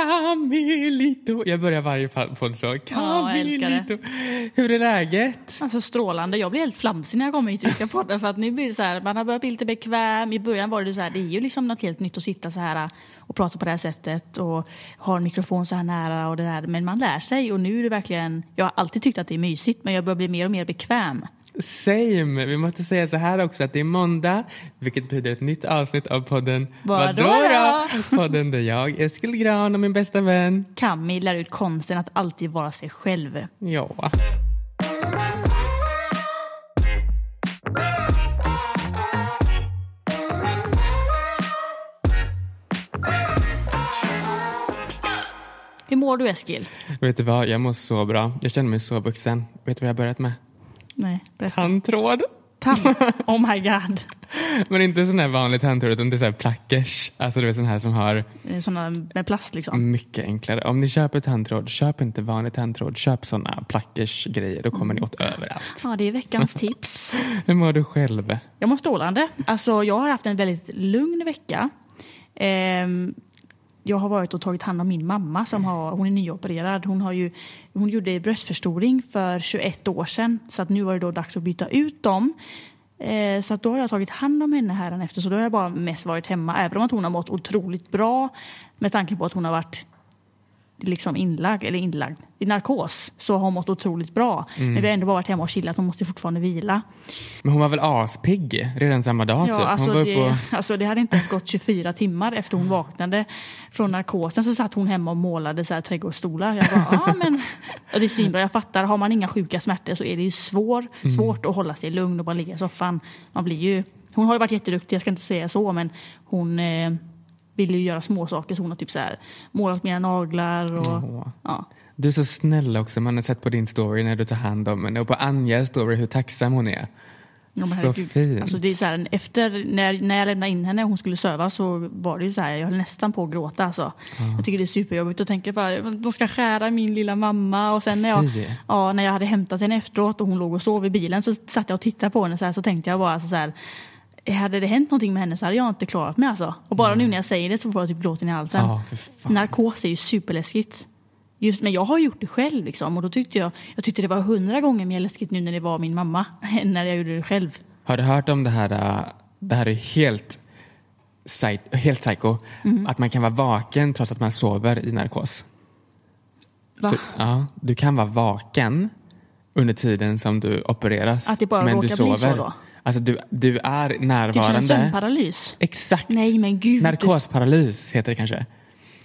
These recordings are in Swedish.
Camilito. Jag börjar varje podd så. Ja. Camilito. Hur är läget? Alltså strålande. Jag blir helt flamsig när jag kommer hit och ska podda för att nu blir det så här, man har börjat bli lite bekväm. I början var det så här, det är ju liksom något helt nytt att sitta så här och prata på det här sättet och ha en mikrofon så här nära och det där. Men man lär sig och nu är det verkligen, jag har alltid tyckt att det är mysigt men jag börjar bli mer och mer bekväm. Same. Vi måste säga så här också att det är måndag, vilket betyder ett nytt avsnitt av podden Vadå då? Podden där jag, Eskil Gran och min bästa vän Cammy lär ut konsten att alltid vara sig själv. Ja. Hur mår du Eskil? Vet du vad, jag mår så bra. Jag känner mig så vuxen. Vet du vad jag har börjat med? Nej, berätta. Tandtråd. Tam- oh my god. Men inte sån här vanlig tandtråd utan det är så här plackers. Alltså du vet sån här som har Sådana med plast liksom. mycket enklare. Om ni köper tandtråd, köp inte vanlig tandtråd. Köp såna plackers grejer. Då kommer ni åt överallt. Ja, det är veckans tips. Hur mår du själv? Jag mår strålande. Alltså, jag har haft en väldigt lugn vecka. Ehm, jag har varit och tagit hand om min mamma som har, hon är nyopererad. Hon, har ju, hon gjorde bröstförstoring för 21 år sedan så att nu var det då dags att byta ut dem. Eh, så att då har jag tagit hand om henne här efter så då har jag bara mest varit hemma även om att hon har mått otroligt bra med tanke på att hon har varit liksom inlagd, eller inlagd, i narkos så har hon mått otroligt bra. Men vi har ändå bara varit hemma och chillat, hon måste fortfarande vila. Men hon var väl aspigg redan samma dag typ? Ja, Hon alltså det, och... alltså det hade inte ens gått 24 timmar efter hon vaknade från narkosen så satt hon hemma och målade så här trädgårdsstolar. Jag bara, ja men och det är svinbra, jag fattar, har man inga sjuka smärtor så är det ju svår, Mm. svårt att hålla sig lugn och bara ligga i soffan. Man blir ju, hon har ju varit jätteduktig, jag ska inte säga så, men hon eh, vill ju göra små saker så hon har typ så här målat mina naglar och ja. Du är så snäll också. Man har sett på din story när du tar hand om henne och på Anjas story hur tacksam hon är. Ja, Så herregud. fint. Alltså det är så här, efter, när, när jag lämnade in henne och hon skulle söva så var det så här, jag höll nästan på att gråta. Alltså. Jag tycker det är superjobbigt att tänka bara, de ska skära min lilla mamma. Och sen när jag, Fy. ja, när jag hade hämtat henne efteråt och hon låg och sov i bilen så satt jag och tittade på henne så, här, så tänkte jag bara alltså, så här, hade det hänt någonting med henne så hade jag inte klarat mig alltså. Och bara nu när jag säger det så får jag typ gråten i halsen. Fan. Narkos är ju superläskigt. Just, men jag har gjort det själv liksom, och då tyckte jag, jag tyckte det var hundra gånger mer läskigt nu när det var min mamma än när jag gjorde det själv. Har du hört om det här, äh, det här är helt, helt psycho, Mm. att man kan vara vaken trots att man sover i narkos. Va? Så, ja, du kan vara vaken under tiden som du opereras. Att det bara men du råkar bli så sover. då? Alltså du, du är Typ som en närvarande. sömnparalys. Exakt. Nej men gud. Narkosparalys heter det kanske.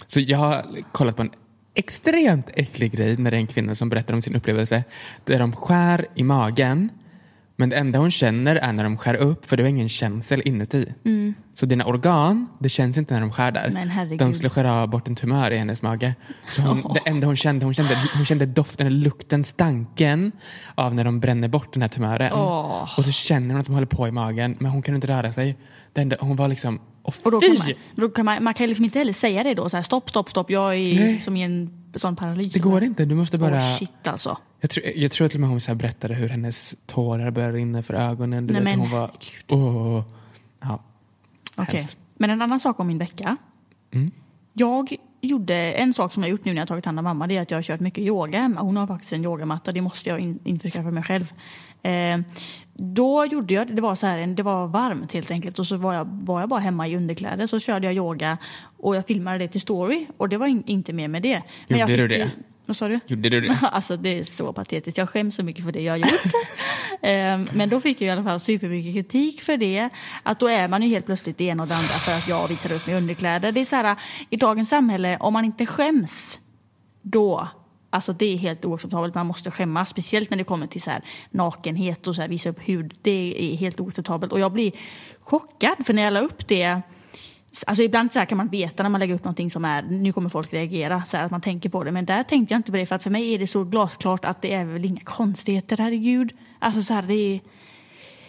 Så jag har kollat på en extremt äcklig grej när det är en kvinna som berättar om sin upplevelse. Där de skär i magen. Men det enda hon känner är när de skär upp för det är ingen känsel inuti. Så dina organ, det känns inte när de skär där. Mm. De skulle skära bort en tumör i hennes mage. Så hon, Det enda hon kände, hon kände, hon kände doften, lukten, stanken av när de bränner bort den här tumören. Åh. Och så känner hon att de håller på i magen men hon kan inte röra sig. Det enda, hon var liksom, åh Och då kan man, då kan man, man kan liksom inte heller säga det då, så här, stopp, stopp, stopp, jag är Nej. som i en sån paralys. Det går inte, du måste bara... Åh shit alltså. Jag tror, jag tror till och med hon så berättade hur hennes tårar började rinna för ögonen. Du Nej, vet, men hon var... Åh. Ja. Hemskt. Men en annan sak om min vecka. Mm. Jag gjorde en sak som jag gjort nu när jag tagit hand om mamma. Det är att jag har kört mycket yoga hemma. Hon har faktiskt en yogamatta. Det måste jag in, införskaffa mig själv. Eh, då gjorde jag, det var så här, det var varmt helt enkelt. Och så var jag, var jag bara hemma i underkläder. Så körde jag yoga och jag filmade det till story. Och det var in, inte mer med det. Men jag Gjorde du fick det? Vad sa du? Gjorde du det? Alltså det är så patetiskt. Jag skäms så mycket för det jag har gjort. Ehm, Men då fick jag i alla fall supermycket kritik för det. Att då är man ju helt plötsligt det ena och det andra för att jag visar upp mig underkläder. Det är så här, i dagens samhälle, om man inte skäms, då Alltså det är helt oacceptabelt, man måste skämmas. Speciellt när det kommer till så här nakenhet och så här, visa upp hud. Det är helt oacceptabelt. Och jag blir chockad, för när jag la upp det Alltså ibland så här kan man veta när man lägger upp någonting som är, nu kommer folk reagera, så att man tänker på det. Men där tänkte jag inte på det, för att för mig är det så glasklart att det är väl inga konstigheter, herregud. Alltså så här, det är,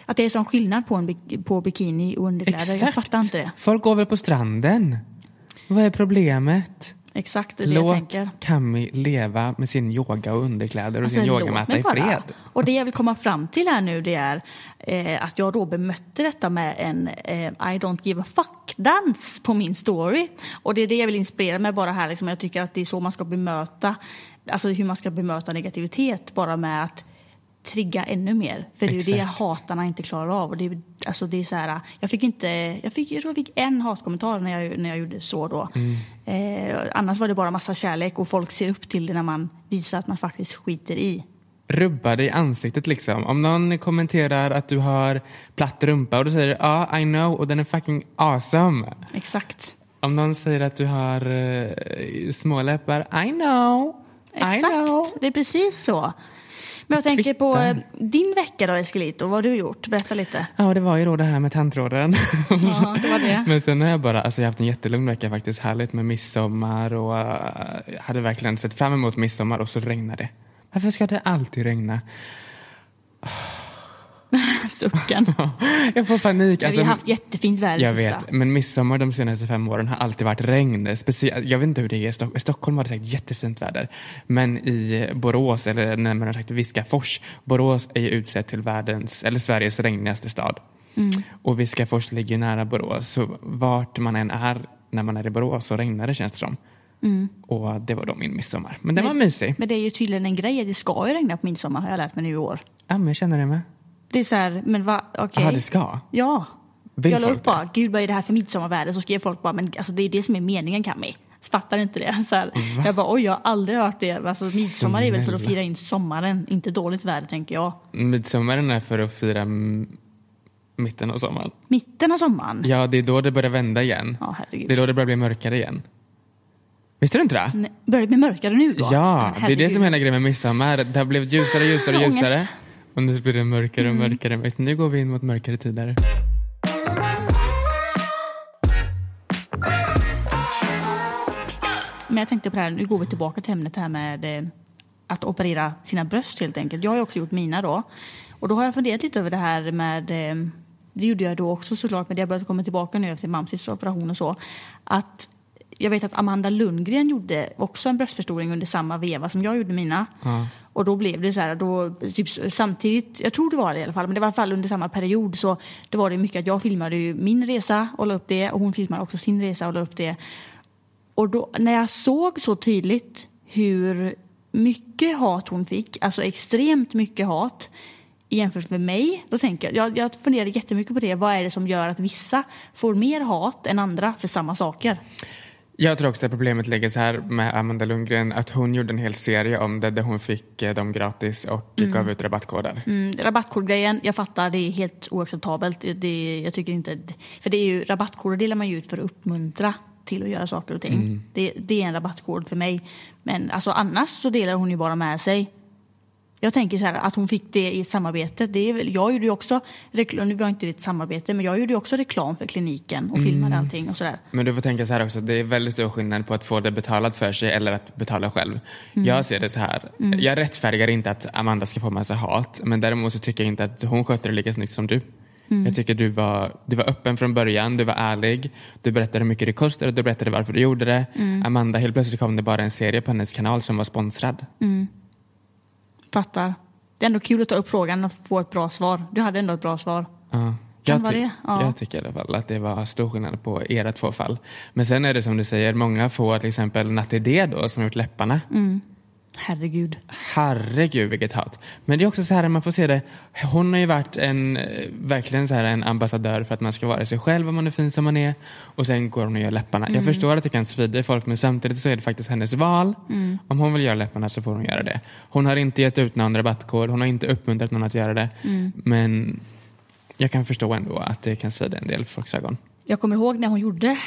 att det är sån skillnad på, en, på bikini och underkläder. Jag fattar inte det. Folk går väl på stranden? Vad är problemet? Exakt, det är det jag Låt tänker. Kami leva med sin yoga och underkläder och Alltså, sin låt yogamatta mig i fred. Och det jag vill komma fram till här nu det är eh, att jag då bemötte detta med en eh, I don't give a fuck-dans på min story. Och det är det jag vill inspirera med bara här. Liksom, jag tycker att det är så man ska bemöta, alltså hur man ska bemöta negativitet bara med att trigga ännu mer. För det är ju det Exakt. hatarna inte klarar av. Och det, alltså det är så här, jag fick inte, jag, fick, jag fick en hatkommentar när jag, när jag gjorde så då. Eh, annars var det bara massa kärlek och folk ser upp till det när man visar att man faktiskt skiter i. Rubba dig i ansiktet liksom. Om någon kommenterar att du har platt rumpa och du säger ja, I know och den är fucking awesome. Exakt. Om någon säger att du har uh, små läppar, I know, I know. Exakt, det är precis så. Men jag tänker på eh, din vecka då Eskelito, vad har du gjort? Berätta lite. Ja, det var ju då det här med tandtråden. Ja, det var det. Men sen har jag bara, alltså jag har haft en jättelugn vecka faktiskt. Härligt med midsommar och uh, jag hade verkligen sett fram emot midsommar och så regnade det. Varför ska det alltid regna? Sucken. jag får panik. Alltså, vi har haft jättefint väder jag sista. vet, men midsommar de senaste fem åren har alltid varit regn. Speciellt, jag vet inte hur det är i Stock- i Stockholm var det säkert jättefint väder. Men i Borås, eller närmare sagt Viskafors, Borås är ju utsedd till världens, eller Sveriges regnigaste stad. Mm. Och Viskafors ligger nära Borås, så vart man än är när man är i Borås så regnar det känns det som. Och det var då min midsommar. Men den var mysig. Mm. Men det är ju tydligen en grej, det ska ju regna på midsommar har jag lärt mig nu i år. Ja, men jag känner det med. Det är så här, men va, okej. Jaha, det ska? Ja. Vill jag la upp bara, gud vad är det här för midsommarväder? Så skrev folk bara, men alltså, det är det som är meningen Kami. Fattar inte det? Så här, jag bara, oj jag har aldrig hört det. Alltså, midsommar är väl för att fira in sommaren, inte dåligt väder tänker jag. Midsommaren är för att fira mitten av sommaren. Mitten av sommaren? Ja, det är då det börjar vända igen. Ja, herregud. Det är då det börjar bli mörkare igen. Visste du inte det? Nej, Börjar det bli mörkare nu då? Ja, det är det Herregud. som är hela grejen med midsommar. Det har blivit ljusare, ljusare, ljusare. Och nu blir det mörkare och Mm. mörkare. Men Nu går vi in mot mörkare tider. Men jag tänkte på det här, nu går vi tillbaka till ämnet här med eh, att operera sina bröst helt enkelt. Jag har också gjort mina då. Och då har jag funderat lite över det här med, eh, det gjorde jag då också såklart, men det har börjat komma tillbaka nu efter Mamsis operation och så. Att jag vet att Amanda Lundgren gjorde också en bröstförstoring under samma veva som jag gjorde mina. Ja. Och då blev det så här, då, typ, samtidigt, jag tror det var det i alla fall, men det var i alla fall under samma period så det var det mycket att jag filmade ju min resa och la upp det och hon filmade också sin resa och la upp det. Och då, när jag såg så tydligt hur mycket hat hon fick, alltså extremt mycket hat jämfört med mig, då tänker jag, jag, jag funderade jättemycket på det, vad är det som gör att vissa får mer hat än andra för samma saker? Jag tror också att problemet ligger så här med Amanda Lundgren. Att hon gjorde en hel serie om det där hon fick eh, dem gratis och gav ut rabattkoder. Mm, rabattkodgrejen, jag fattar, det är helt oacceptabelt. Det- jag tycker inte, för det är ju, rabattkoder delar man ju ut för att uppmuntra till att göra saker och ting. Det, det är en rabattkod för mig. Men alltså, annars så delar hon ju bara med sig. Jag tänker så här, att hon fick det i ett samarbete. Det är väl, jag gjorde ju också reklam, nu var inte det ett samarbete, men jag gjorde ju också reklam för kliniken och filmade allting och sådär. Men du får tänka så här också, det är väldigt stor skillnad på att få det betalat för sig eller att betala själv. Jag ser det så här, jag rättfärdigar inte att Amanda ska få massa hat, men däremot så tycker jag inte att hon sköter det lika snyggt som du. Jag tycker du var, du var öppen från början, du var ärlig, du berättade hur mycket det kostade, du berättade varför du gjorde det. Amanda, helt plötsligt kom det bara en serie på hennes kanal som var sponsrad. Fattar. Det är ändå kul att ta upp frågan och få ett bra svar. Du hade ändå ett bra svar. Ja. Jag, ty- det, ja. jag tycker i alla fall att det var stor skillnad på era två fall. Men sen är det som du säger, många får till exempel Natidé då som gjort läpparna. Herregud. Herregud vilket hat. Men det är också så här man får se det. Hon har ju varit en, eh, verkligen så här en ambassadör för att man ska vara sig själv om man är fin som man är. Och sen går hon och gör läpparna. Mm. Jag förstår att det kan svida i folk men samtidigt så är det faktiskt hennes val. Mm. Om hon vill göra läpparna så får hon göra det. Hon har inte gett ut någon rabattkod. Hon har inte uppmuntrat någon att göra det. Mm. Men jag kan förstå ändå att det kan svida en del folks ögon. Jag kommer ihåg när hon gjorde,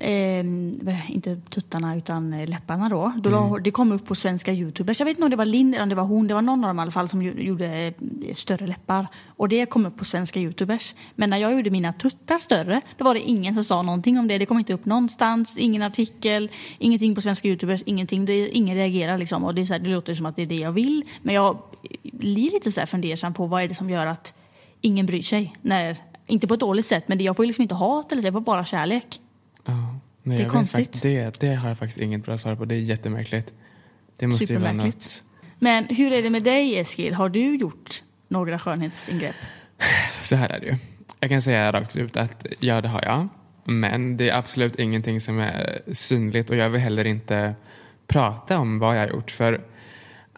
eh, inte tuttarna utan eh, läpparna då. då la- Det kom upp på svenska youtubers. Jag vet inte om det var Linn eller det var hon. Det var någon av dem i alla fall som gjorde eh, större läppar. Och det kom upp på svenska youtubers. Men när jag gjorde mina tuttar större, då var det ingen som sa någonting om det. Det kom inte upp någonstans, ingen artikel, ingenting på svenska youtubers, ingenting. Det, ingen reagerar liksom. Och det, är så här, det låter som att det är det jag vill. Men jag blir lite så här fundersam på vad är det som gör att ingen bryr sig. När, inte på ett dåligt sätt, men jag får liksom inte hat eller så, jag får bara kärlek. Ja. Nej, Det är vet konstigt. det, det har jag faktiskt inget bra svar på. Det är jättemärkligt. Det måste ju vara något... Men hur är det med dig Eskil? Har du gjort några skönhetsingrepp? Så här är det ju. Jag kan säga rakt ut att ja, det har jag. Men det är absolut ingenting som är synligt och jag vill heller inte prata om vad jag har gjort. För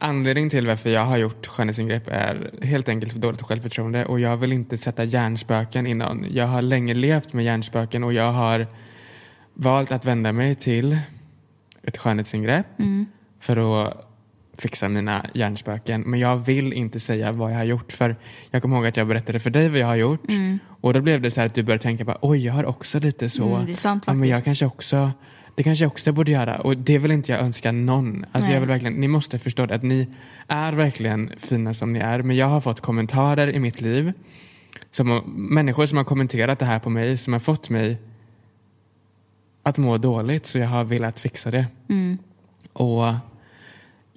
anledningen till varför jag har gjort skönhetsingrepp är helt enkelt för dåligt självförtroende och jag vill inte sätta hjärnspöken i någon. Jag har länge levt med hjärnspöken och jag har valt att vända mig till ett skönhetsingrepp för att fixa mina hjärnspöken. Men jag vill inte säga vad jag har gjort. För Jag kommer ihåg att jag berättade för dig vad jag har gjort. Och då blev det så här att du började tänka på oj, jag har också lite så. Mm, sant ja, men jag kanske också, det kanske jag också borde göra. Och det vill inte jag önska någon. Alltså Nej. jag vill verkligen, ni måste förstå det, att ni är verkligen fina som ni är. Men jag har fått kommentarer i mitt liv. Som, människor som har kommenterat det här på mig, som har fått mig att må dåligt. Så jag har velat fixa det. Mm. Och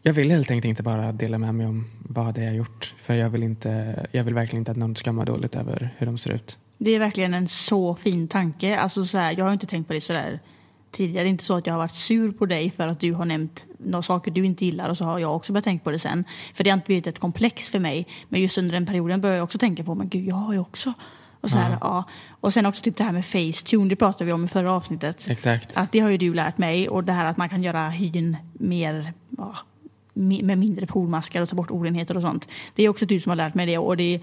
jag vill helt enkelt inte bara dela med mig om vad det är jag har gjort. För jag vill, inte, jag vill verkligen inte att någon ska må dåligt över hur de ser ut. Det är verkligen en så fin tanke. Alltså så här, jag har inte tänkt på det så där tidigare. Det är inte så att jag har varit sur på dig för att du har nämnt några saker du inte gillar och så har jag också börjat tänka på det sen. För det har inte blivit ett komplex för mig. Men just under den perioden började jag också tänka på, men gud, jag har ju också. Och, så här, ja. och sen också typ det här med Facetune, det pratade vi om i förra avsnittet. Exakt. Att det har ju du lärt mig och det här att man kan göra hyn mer ja, med mindre pormaskar och ta bort orenheter och sånt. Det är också du som har lärt mig det och det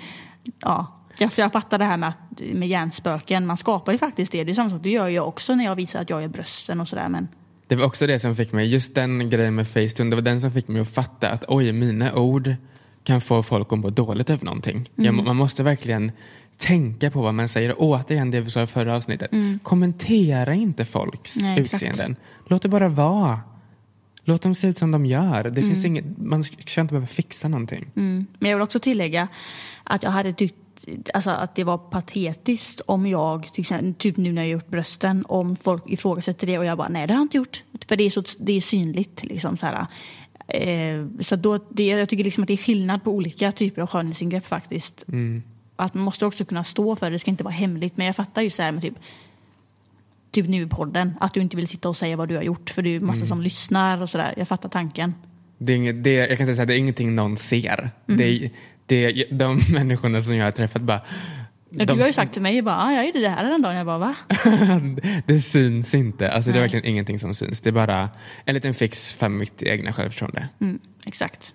ja, jag, jag fattar det här med, att, med hjärnspöken. Man skapar ju faktiskt det. Det är samma sak, det gör jag också när jag visar att jag är brösten och sådär. Men Det var också det som fick mig, just den grejen med Facetune, det var den som fick mig att fatta att oj, mina ord kan få folk att må dåligt över någonting. Jag, Mm. man måste verkligen tänka på vad man säger. Återigen det vi sa i förra avsnittet. Kommentera inte folks Mm. Nej, exakt. utseenden. Låt det bara vara. Låt dem se ut som de gör. Det Mm. finns inget, man ska inte behöva fixa någonting. Men jag vill också tillägga att jag hade tyckt alltså, att det var patetiskt om jag, till exempel, typ nu när jag gjort brösten, om folk ifrågasätter det och jag bara nej det har jag inte gjort. För det är, så, det är synligt. Liksom, så här. Eh, så då, det, jag tycker liksom att det är skillnad på olika typer av skönhetsingrepp faktiskt. Att man måste också kunna stå för det, det ska inte vara hemligt. Men jag fattar ju så här med typ Typ nu i podden, att du inte vill sitta och säga vad du har gjort för det är massa som lyssnar och sådär. Jag fattar tanken. Det är, inget, det, jag kan säga så här, det är ingenting någon ser. Mm. Det, är, det är de människorna som jag har träffat bara... Ja, de- du har ju sagt till mig bara, ah, jag gjorde det här den dagen. Jag bara, va? det syns inte. Alltså, det är verkligen ingenting som syns. Det är bara en liten fix för mitt egna självförtroende. Mm, exakt.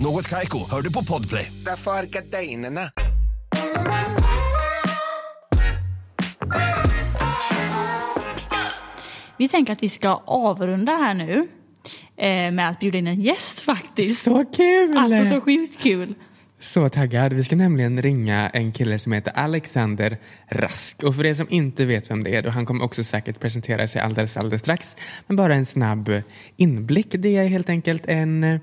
Något Kaiko, hör du på Podplay. Därför är gardinerna. Vi tänker att vi ska avrunda här nu eh, med att bjuda in en gäst faktiskt. Så kul! Alltså så sjukt kul. Så taggad. Vi ska nämligen ringa en kille som heter Alexander Rask. Och för er som inte vet vem det är, då han kommer också säkert presentera sig alldeles, alldeles strax. Men bara en snabb inblick. Det är helt enkelt en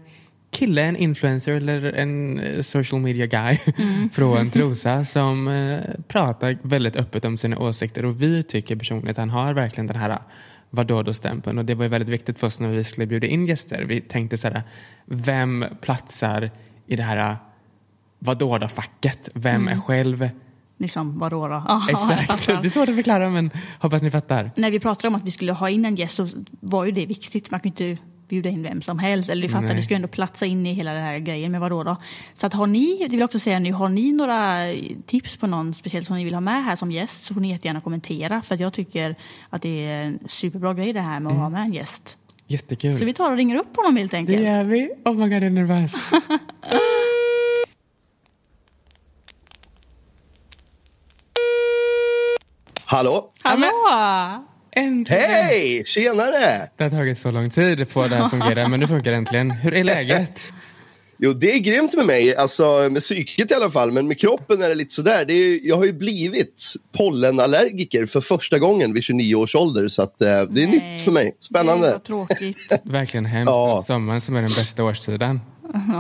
kille, en influencer eller en eh, social media guy från Trosa som eh, pratar väldigt öppet om sina åsikter. Och vi tycker personligen att han har verkligen den här vadå-stämpeln. Och det var ju väldigt viktigt för oss när vi skulle bjuda in gäster. Vi tänkte så här, vem platsar i det här vadå då facket? Vem är själv? Liksom, vadå då? Exakt. Det är svårt att förklara men hoppas ni fattar. När vi pratade om att vi skulle ha in en gäst så var ju det viktigt. Man kan ju inte bjuda in vem som helst. Eller du fattar, Nej. det ska ju ändå platsa in i hela den här grejen med vadå då. Så att har ni, det vill jag också säga nu, har ni några tips på någon speciellt som ni vill ha med här som gäst så får ni jättegärna kommentera. För att jag tycker att det är en superbra grej det här med att ha med en gäst. Jättekul. Så vi tar och ringer upp honom helt Det enkelt. gör vi. Oh my god, jag är nervös. Hallå? Hallå! Äntligen! Hej! Tjenare! Det har tagit så lång tid på det här fungerar men nu funkar det äntligen. Hur är läget? Jo, det är grymt med mig, alltså med psyket i alla fall. Men med kroppen är det lite sådär. Det är, jag har ju blivit pollenallergiker för första gången vid 29 års ålder. Så att, eh, det är Nej, nytt för mig. Spännande. var tråkigt. Verkligen hemskt. Ja. Sommaren som är den bästa årstiden.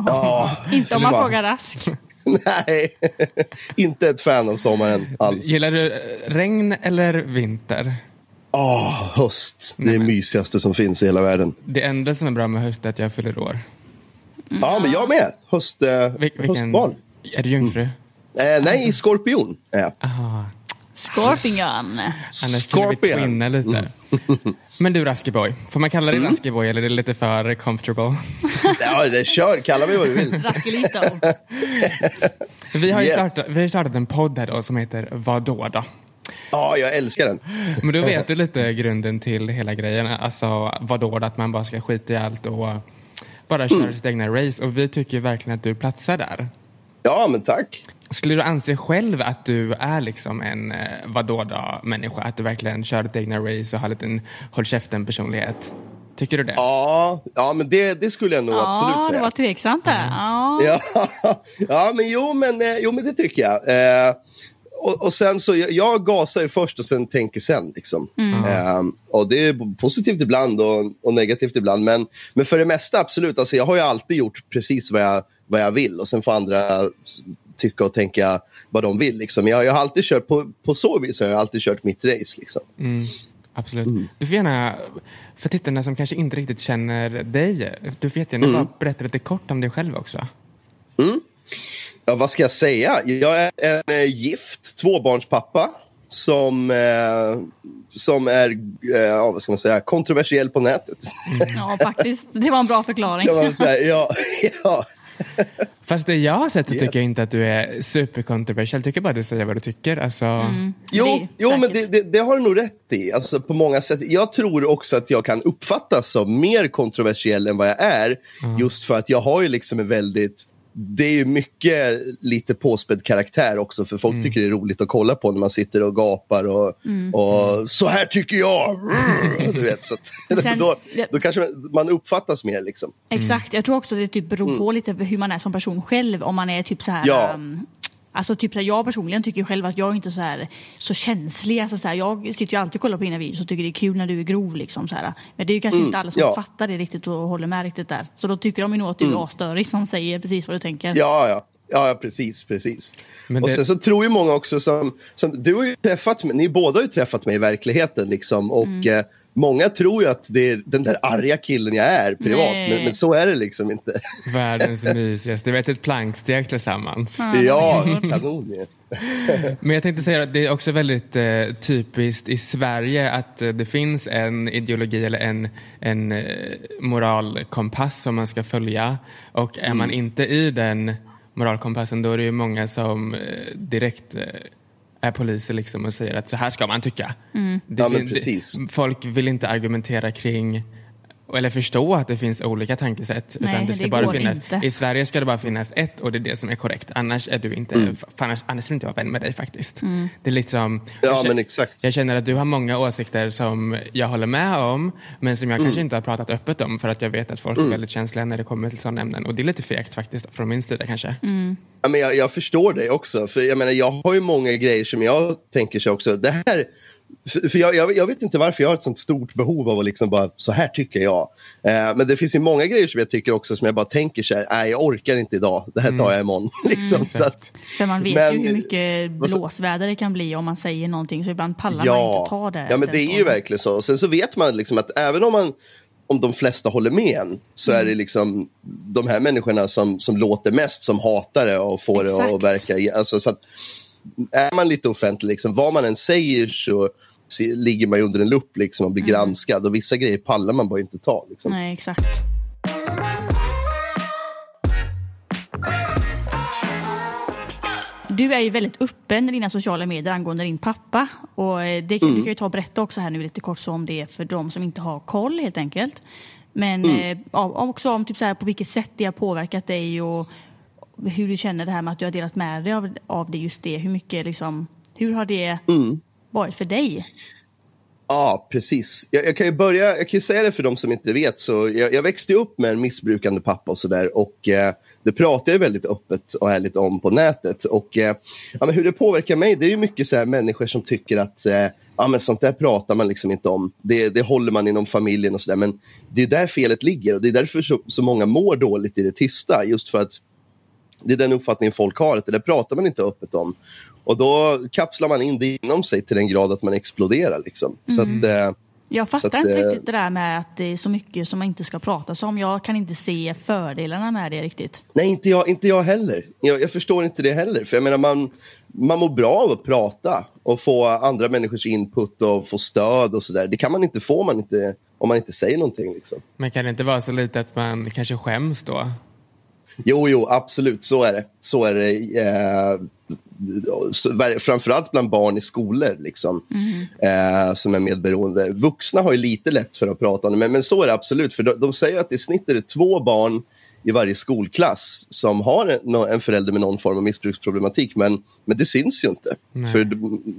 Ja, Inte om man frågar Rask. Nej, inte ett fan av sommaren alls. Gillar du regn eller vinter? Åh, höst. Det är det mysigaste som finns i hela världen. Det enda som är bra med höst är att jag fyller år. Ja, men jag med. Höst, eh, Vil- vilken, höstbarn. Är du jungfru? Eh, nej, skorpion är jag. Aha. Scorpion. Annars skulle vi twinna lite. Men du Raskiboy, får man kalla dig Raskiboy eller är det lite för comfortable? Ja, det, kör. Kalla mig vad du vill. Raskelito. Vi har ju Yes. startat, vi har startat en podd här då som heter Vadå då? Ja, jag älskar den. Men då vet du lite grunden till hela grejen. Alltså vadå då? Att man bara ska skita i allt och bara köra sitt egna race. Och vi tycker ju verkligen att du platsar där. Ja, men tack. Skulle du anse själv att du är liksom en eh, vadå då människa? Att du verkligen kör ditt egna race och har lite en håll käften personlighet? Tycker du det? Ja, ja men det, det skulle jag nog absolut Ja, det säga. var tveksamt där. Ja. Ja, ja men, jo, men, eh, jo, men det tycker jag. Eh, och, och sen så, jag, jag gasar ju först och sen tänker sen. Liksom. Eh, och det är positivt ibland och, och negativt ibland. Men, men för det mesta absolut. Alltså, jag har ju alltid gjort precis vad jag, vad jag vill och sen får andra tycka och tänka vad de vill. Liksom. Jag, jag har alltid kört, på, på så vis har jag alltid kört mitt race. Liksom. Absolut. Mm. Du får gärna, för tittarna som kanske inte riktigt känner dig, du får jättegärna Mm. bara berätta lite kort om dig själv också. Ja, vad ska jag säga? Jag är en eh, gift tvåbarnspappa som, eh, som är eh, vad ska man säga, kontroversiell på nätet. ja, faktiskt. Det var en bra förklaring. kan man säga. Ja, ja. Fast det jag har sett Yes. tycker jag inte att du är superkontroversiell. Jag tycker bara du säger vad du tycker. Alltså, Det Jo, är jo men det, det, det har du nog rätt i. Alltså, på många sätt. Jag tror också att jag kan uppfattas som mer kontroversiell än vad jag är. Just för att jag har ju liksom en väldigt... Det är ju mycket lite påspädd karaktär också för folk tycker det är roligt att kolla på när man sitter och gapar och, och så här tycker jag. Du vet, så att, Sen- då, då kanske man uppfattas mer liksom. Exakt, jag tror också det typ beror på lite hur man är som person själv. Om man är typ så här... Ja. ehm, Alltså typ så här, jag personligen tycker själv att jag är inte så här så känslig. Alltså så här, jag sitter ju alltid och kollar på dina videos och tycker det är kul när du är grov. Liksom, så här. Men det är ju kanske inte alla som ja. fattar det riktigt och håller med riktigt där. Så då tycker de ju nog att du är asstörig som säger precis vad du tänker. Ja, ja. Ja, precis, precis. Men och det- sen så tror ju många också som, som du har ju träffat mig, ni båda har ju träffat mig i verkligheten liksom och Mm. eh, många tror ju att det är den där arga killen jag är privat, men, men så är det liksom inte. världens mysigaste. Vi vet ett planksteg tillsammans. ja, kanon ju. Men jag tänkte säga att det är också väldigt eh, typiskt i Sverige att eh, det finns en ideologi eller en, en eh, moralkompass som man ska följa. Och är man inte i den moralkompassen då är det ju många som eh, direkt eh, är poliser liksom och säger att så här ska man tycka. Det Ja, precis. folk vill inte argumentera kring eller förstå att det finns olika tankesätt. Nej, utan det ska det bara finnas, inte. I Sverige ska det bara finnas ett och det är det som är korrekt. Annars är du inte, Mm. annars, annars skulle inte vara vän med dig faktiskt. Mm. Det är liksom, Ja, jag, känner, men exakt. jag känner att du har många åsikter som jag håller med om men som jag Mm. kanske inte har pratat öppet om för att jag vet att folk är väldigt känsliga när det kommer till sådana ämnen. Och det är lite fegt faktiskt från min sida kanske. Mm. Ja, men jag, jag förstår dig också. För jag, menar, jag har ju många grejer som jag tänker sig också. Det här, för för jag, jag, jag vet inte varför jag har ett sånt stort behov av att liksom bara, så här tycker jag. Eh, men det finns ju många grejer som jag tycker också som jag bara tänker så här, nej jag orkar inte idag, det här tar jag imorgon. liksom, så att, För man vet Men- ju hur mycket blåsväder det kan bli om man säger någonting så ibland pallar man inte ta det. Ja, men det är ju verkligen så. Sen så vet man liksom att även om man om de flesta håller med en så är Mm. det liksom de här människorna som, som låter mest som hatar det och får det Exakt. att verka. Alltså, så att, är man lite offentlig, liksom, vad man än säger så ligger man ju under en lupp liksom, och blir granskad. Och vissa grejer pallar man bara inte ta. Liksom. Mm. Nej, exakt. Du är ju väldigt öppen i dina sociala medier angående din pappa. Och eh, det kan, du kan ju ta och berätta också här nu lite kort så om det är för de som inte har koll helt enkelt. Men eh, ja, också om typ så här, på vilket sätt det har påverkat dig och hur du känner det här med att du har delat med dig av, av det just det. Hur mycket liksom, hur har det varit för dig? Ja, precis. Jag, jag, kan ju börja, jag kan ju säga det för de som inte vet. Så jag, jag växte upp med en missbrukande pappa och sådär. Och eh, det pratar jag väldigt öppet och ärligt om på nätet. Och eh, ja, men hur det påverkar mig, det är ju mycket så här människor som tycker att eh, ja, men sånt där pratar man liksom inte om. Det, det håller man inom familjen och sådär. Men det är där felet ligger och det är därför så, så många mår dåligt i det tysta. Just för att det är den uppfattningen folk har, att det där pratar man inte öppet om. Och då kapslar man in det inom sig till den grad att man exploderar. Liksom. Så att, eh, Jag fattar Så att, inte eh, riktigt det där med att det är så mycket som man inte ska prata om. Jag kan inte se fördelarna med det riktigt. Nej, inte jag, inte jag heller. Jag, jag förstår inte det heller. För jag menar, man, man mår bra av att prata och få andra människors input och få stöd och sådär. Det kan man inte få om man inte, om man inte säger någonting. Liksom. Men kan det inte vara så lite att man kanske skäms då? Jo, jo, absolut. Så är det. Så är det. Eh, så, framförallt bland barn i skolor liksom, eh, som är medberoende. Vuxna har ju lite lätt för att prata om det, men, men så är det absolut. För de, de säger att i snitt är det två barn i varje skolklass som har en, en förälder med någon form av missbruksproblematik. Men, men det syns ju inte. Nej. För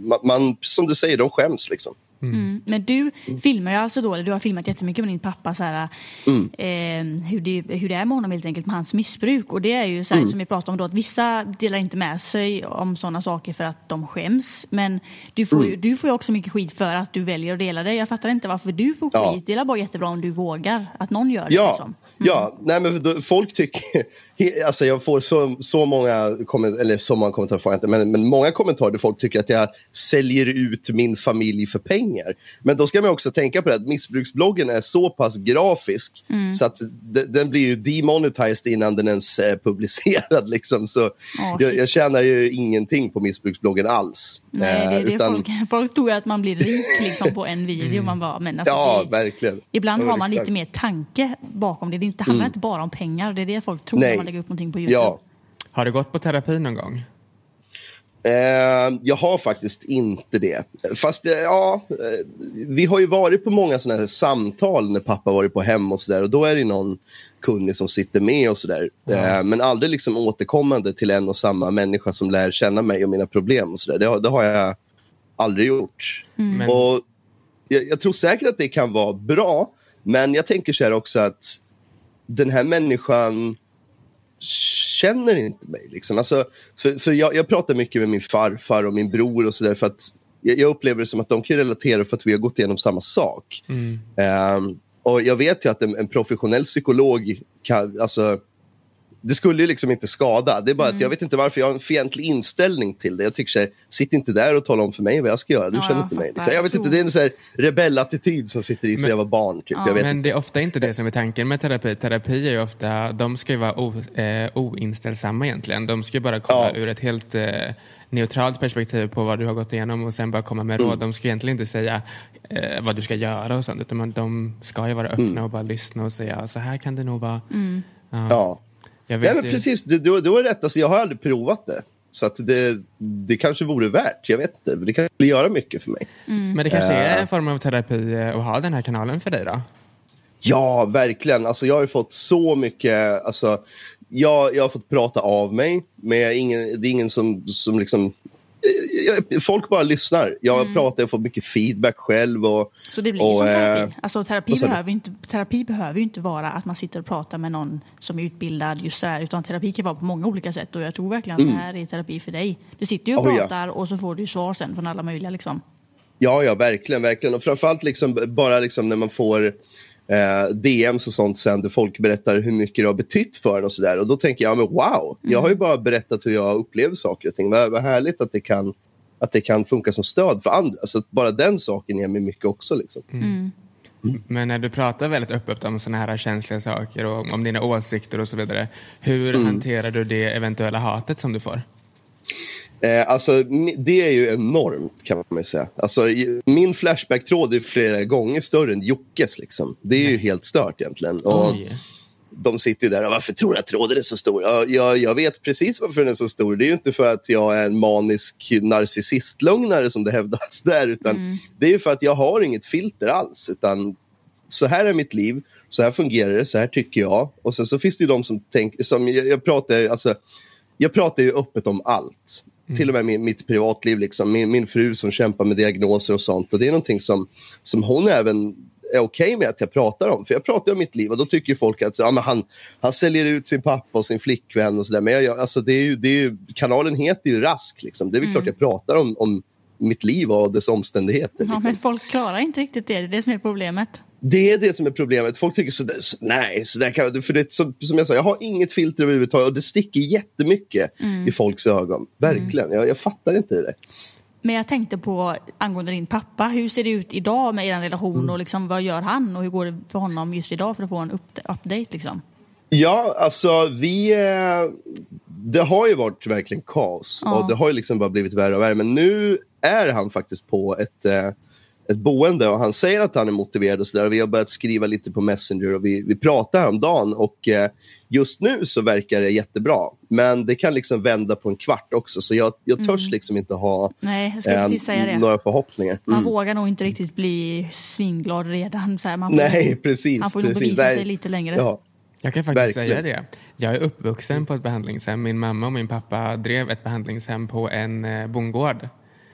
man, man, som du säger, de skäms. Liksom. Mm. Men du filmar ju alltså då, eller du har filmat jättemycket med din pappa så här, Mm. eh, hur, det, hur det är med honom helt enkelt med hans missbruk. Och det är ju så här, Mm. som vi pratade om då att vissa delar inte med sig om sådana saker för att de skäms. Men du får, Mm. ju, du får ju också mycket skit för att du väljer att dela det. Jag fattar inte varför du får Ja. skit. Det är bara jättebra om du vågar att någon gör det. Ja, Liksom. ja. Nej, men folk tycker... Alltså jag får så, så många kommentarer, eller så många kommentarer får jag inte, men, men många kommentarer där folk tycker att jag säljer ut min familj för pengar. Men då ska man också tänka på det att missbruksbloggen är så pass grafisk så att de, den blir ju demonetized innan den ens är publicerad. Liksom. Så Ja, jag, jag tjänar ju ingenting på missbruksbloggen alls. Nej, det är Eh, det utan- folk, folk tror att man blir rik liksom, på en video. Man bara, men alltså, Ja, det, verkligen. Ibland Ja, har man exakt. lite mer tanke bakom det. Det inte, handlar inte bara om pengar. Det är det folk tror Nej. när man lägger upp någonting på Youtube. Ja. Har du gått på terapi någon gång? Eh, jag har faktiskt inte det. Fast eh, ja, eh, vi har ju varit på många såna här samtal när pappa varit på hem och sådär och då är det någon kunnig som sitter med och sådär. Eh, men aldrig liksom återkommande till en och samma människa som lär känna mig och mina problem och sådär. Det, har- det har jag aldrig gjort. Men, Och jag, jag tror säkert att det kan vara bra, men jag tänker så här också att den här människan känner inte mig. Liksom. Alltså, för för jag, jag pratar mycket med min farfar och min bror och sådär för att jag, jag upplever det som att de kan relatera för att vi har gått igenom samma sak. mm, Ehm, och jag vet ju att en, en professionell psykolog kan, alltså, det skulle ju liksom inte skada. Det är bara att jag vet inte varför jag har en fientlig inställning till det. Jag tycker så här, sitt inte där och tala om för mig vad jag ska göra. Du Ja, känner jag inte mig. Liksom. Jag vet inte, det är en så här rebellattityd som sitter i sig jag var barn. Typ. Ja. Jag vet men inte. det är ofta inte det som är tanken med terapi. Terapi är ju ofta, de ska ju vara o, eh, oinställsamma egentligen. De ska ju bara kolla Ja. ur ett helt eh, neutralt perspektiv på vad du har gått igenom och sen bara komma med Mm. råd. De ska egentligen inte säga eh, vad du ska göra och sånt utan man- de ska ju vara öppna Mm. och bara lyssna och säga så här kan det nog vara. Ja. Ja. Jag vet Ja, men precis, du, du, du har rätt. Alltså, jag har aldrig provat det. Så att det, det kanske vore värt. Jag vet inte. Det kan skulle göra mycket för mig. Men det kanske är Eh. en form av terapi att ha den här kanalen för dig då? Ja, verkligen. Alltså, jag har ju fått så mycket... Alltså, jag, jag har fått prata av mig. Men ingen, det är ingen som, som liksom... Folk bara lyssnar. Jag pratar och får mycket feedback själv. Och, Så det blir och, som eh, terapi. Alltså, terapi, behöver inte, terapi behöver ju inte vara att man sitter och pratar med någon som är utbildad just här, utan terapi kan vara på många olika sätt och jag tror verkligen att det här är terapi för dig. Du sitter ju och Mm. Oh, ja. pratar och så får du svar sen från alla möjliga liksom. Ja, ja, verkligen. verkligen. Och framförallt liksom, bara liksom när man får eh, DMs och sånt sen där folk berättar hur mycket det har betytt för en och sådär. Och då tänker jag, men wow, jag har ju bara berättat hur jag upplever saker och ting. Vad, vad härligt att det, kan, att det kan funka som stöd för andra. Så att bara den saken ger mig mycket också. Liksom. Men när du pratar väldigt öppet om sådana här känsliga saker och om dina åsikter och så vidare. Hur Mm. hanterar du det eventuella hatet som du får? Eh, alltså, det är ju enormt kan man säga. Alltså, min Flashback-tråd är flera gånger större än Jockes. Liksom. Det är ju helt stört egentligen. Och, Oj. De sitter ju där och varför tror du att tråden är så stor? Ja, jag, jag vet precis varför den är så stor. Det är ju inte för att jag är en manisk narcissistlögnare som det hävdas där. Utan Det är ju för att jag har inget filter alls. Utan så här är mitt liv, så här fungerar det, så här tycker jag. Och sen så finns det ju de som tänker, som jag, jag pratar alltså, jag pratar ju öppet om allt. till och med min, mitt privatliv. Liksom. Min, min fru som kämpar med diagnoser och sånt. Och det är någonting som, som hon även är okej okay med att jag pratar om. För jag pratar om mitt liv och då tycker folk att ja, men han, han säljer ut sin pappa och sin flickvän och sådär. Men jag, alltså, det är ju, det är ju, kanalen heter ju Rask. Liksom. Det är väl klart jag pratar om, om mitt liv och dess omständigheter. Ja, Liksom. men folk klarar inte riktigt det. Det är det som är problemet. Det är det som är problemet. Folk tycker sådär, så, nej, så där kan, för det, som, som jag sa, jag har inget filter överhuvudtaget och det sticker jättemycket i folks ögon. Verkligen. Jag, jag fattar inte det där. Men jag tänkte på angående din pappa. Hur ser det ut idag med er relation och liksom, vad gör han och hur går det för honom just idag för att få en up- update liksom? Ja, alltså vi... Eh, det har ju varit verkligen kaos Ja. och det har ju liksom bara blivit värre och värre. Men nu är han faktiskt på ett, eh, ett boende och han säger att han är motiverad och sådär. Vi har börjat skriva lite på Messenger och vi, vi pratar häromdagen och eh, just nu så verkar det jättebra. Men det kan liksom vända på en kvart också så jag, jag törs liksom inte ha Nej, eh, precis säga det. några förhoppningar. Man Mm. vågar nog inte riktigt bli svinglad redan. Så här, man får, Nej, precis. Han får nog precis. bevisa Nej. sig lite längre. Ja. Jag kan faktiskt Verkligen. säga det. Jag är uppvuxen på ett behandlingshem. Min mamma och min pappa drev ett behandlingshem på en eh,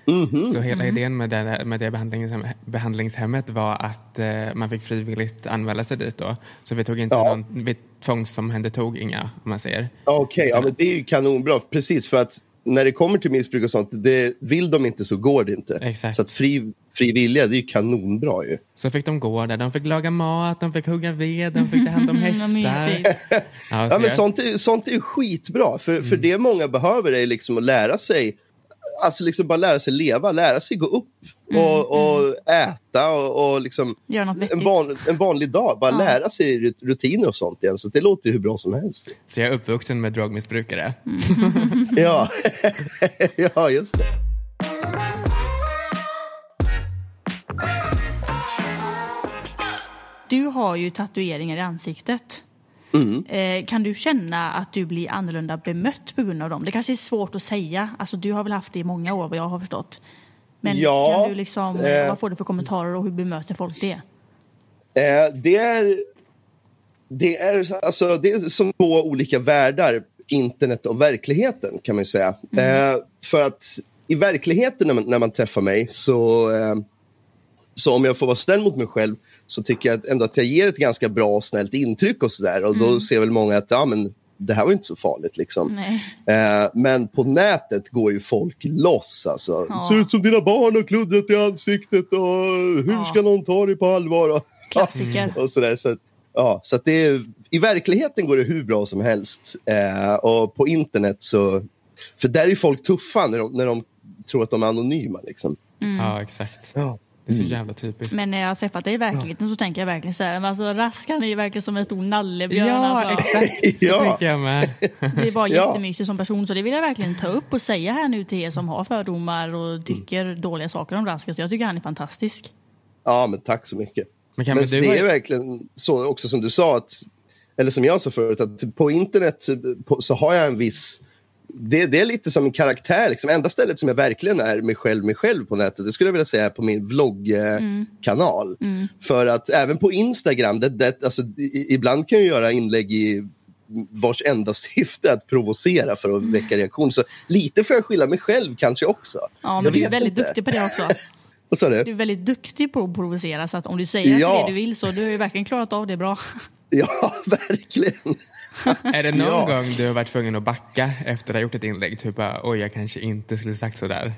bondgård. Mhm. Så hela idén med det, med det behandlingshem, behandlingshemmet var att eh, man fick frivilligt anmäla sig dit då. Så vi tog inte Ja. någon, vi tvångsomhändertog inga, om man säger. Okej, ja, men det är ju kanonbra. Precis, för att när det kommer till missbruk och sånt, det, vill de inte så går det inte. Exakt. Så att fri, fri vilja, det är ju kanonbra ju. Så fick de gå där, de fick laga mat, de fick hugga ved, de fick ta hand om Vad hästar. Ja, Ja, men sånt, är, sånt är skitbra, för, för det många behöver är liksom att lära sig Alltså liksom bara lära sig leva, lära sig gå upp och, och äta och, och liksom Gör något vettigt. en, van, en vanlig dag. Bara Ja. lära sig rut- rutiner och sånt igen. Så det låter ju hur bra som helst. Så jag är uppvuxen med drogmissbrukare. Ja, ja just det. Du har ju tatueringar i ansiktet. Mm. Eh, kan du känna att du blir annorlunda bemött på grund av dem? Det kanske är svårt att säga. Alltså, du har väl haft det i många år vad jag har förstått. Men Ja, kan du liksom, eh, eh. vad får du för kommentarer och hur bemöter folk det? Eh, det är... Det är, alltså, det är som två olika världar, internet och verkligheten kan man säga. Eh, för att i verkligheten när man, när man träffar mig så, eh, så om jag får vara snäll mot mig själv så tycker jag att ändå att jag ger ett ganska bra och snällt intryck och sådär. Och då ser väl många att ja, men det här var ju inte så farligt liksom. Eh, men på nätet går ju folk loss alltså. Ja. Ser ut som dina barn har kluddrat i ansiktet och hur Ja. ska någon ta dig på allvar? Och, Klassiker. och sådär. Så att, ja, så att det är, I verkligheten går det hur bra som helst. Eh, och på internet så... För där är folk tuffa när de, när de tror att de är anonyma. Liksom. Ja, exakt. Ja. Det är så jävla typiskt. Men när jag har träffat dig i verkligheten så tänker jag verkligen så här, men alltså Raskan är ju verkligen som en stor nallebjörn. Ja, alltså. exakt. Så Ja. tänker jag med. Det är bara jättemysig som person så det vill jag verkligen ta upp och säga här nu till er som har fördomar och tycker dåliga saker om Raskas. Jag tycker han är fantastisk. ja, men tack så mycket. Men kan Men du det är verkligen så också som du sa, att, eller som jag sa förut, att på internet så, på, så har jag en viss... Det, det är lite som en karaktär. Liksom. Enda stället som jag verkligen är mig själv, mig själv på nätet, det skulle jag vilja säga är på min vloggkanal. För att även på Instagram, det, det, alltså, i, ibland kan jag göra inlägg i vars enda syfte är att provocera för att väcka reaktion. Så lite får jag skylla mig själv kanske också. Ja, men Jag du är väldigt inte. duktig på det också. Vad sa du? Du är väldigt duktig på att provocera så att om du säger Ja. det du vill så du har ju verkligen klarat av det bra. Ja, verkligen. Är det någon Ja. gång du har varit tvungen att backa efter att ha gjort ett inlägg? Typ bara, oj, jag kanske inte skulle sagt sådär.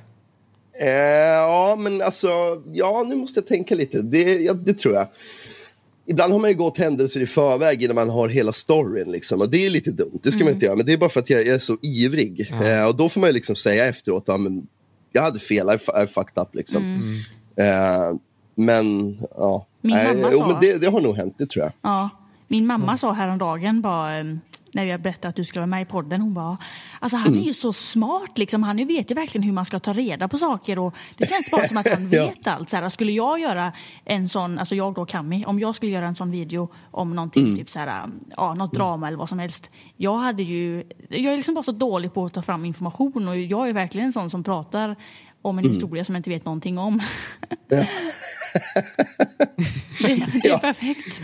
Eh, ja, men alltså, ja, nu måste jag tänka lite. Det, ja, det tror jag. Ibland har man ju gått händelser i förväg innan man har hela storyn. Liksom, och det är lite dumt, det ska man inte göra. Men det är bara för att jag, jag är så ivrig. Eh, och då får man ju liksom säga efteråt, ja, men jag hade fel, I, I fucked up liksom. Eh, men ja, Min mamma jo, sa- men det, det har nog hänt, det tror jag. Ja. Min mamma sa häromdagen bara em, när jag berättade att du skulle vara med i podden. Hon bara, alltså han är ju så smart liksom. Han vet ju verkligen hur man ska ta reda på saker och det känns bara som att han Ja. vet allt. Så här, skulle jag göra en sån, alltså jag då Kami, om jag skulle göra en sån video om någonting, typ så här, ja, något drama eller vad som helst. Jag hade ju, jag är liksom bara så dålig på att ta fram information och jag är verkligen en sån som pratar om en historia som jag inte vet någonting om. Det, det är perfekt.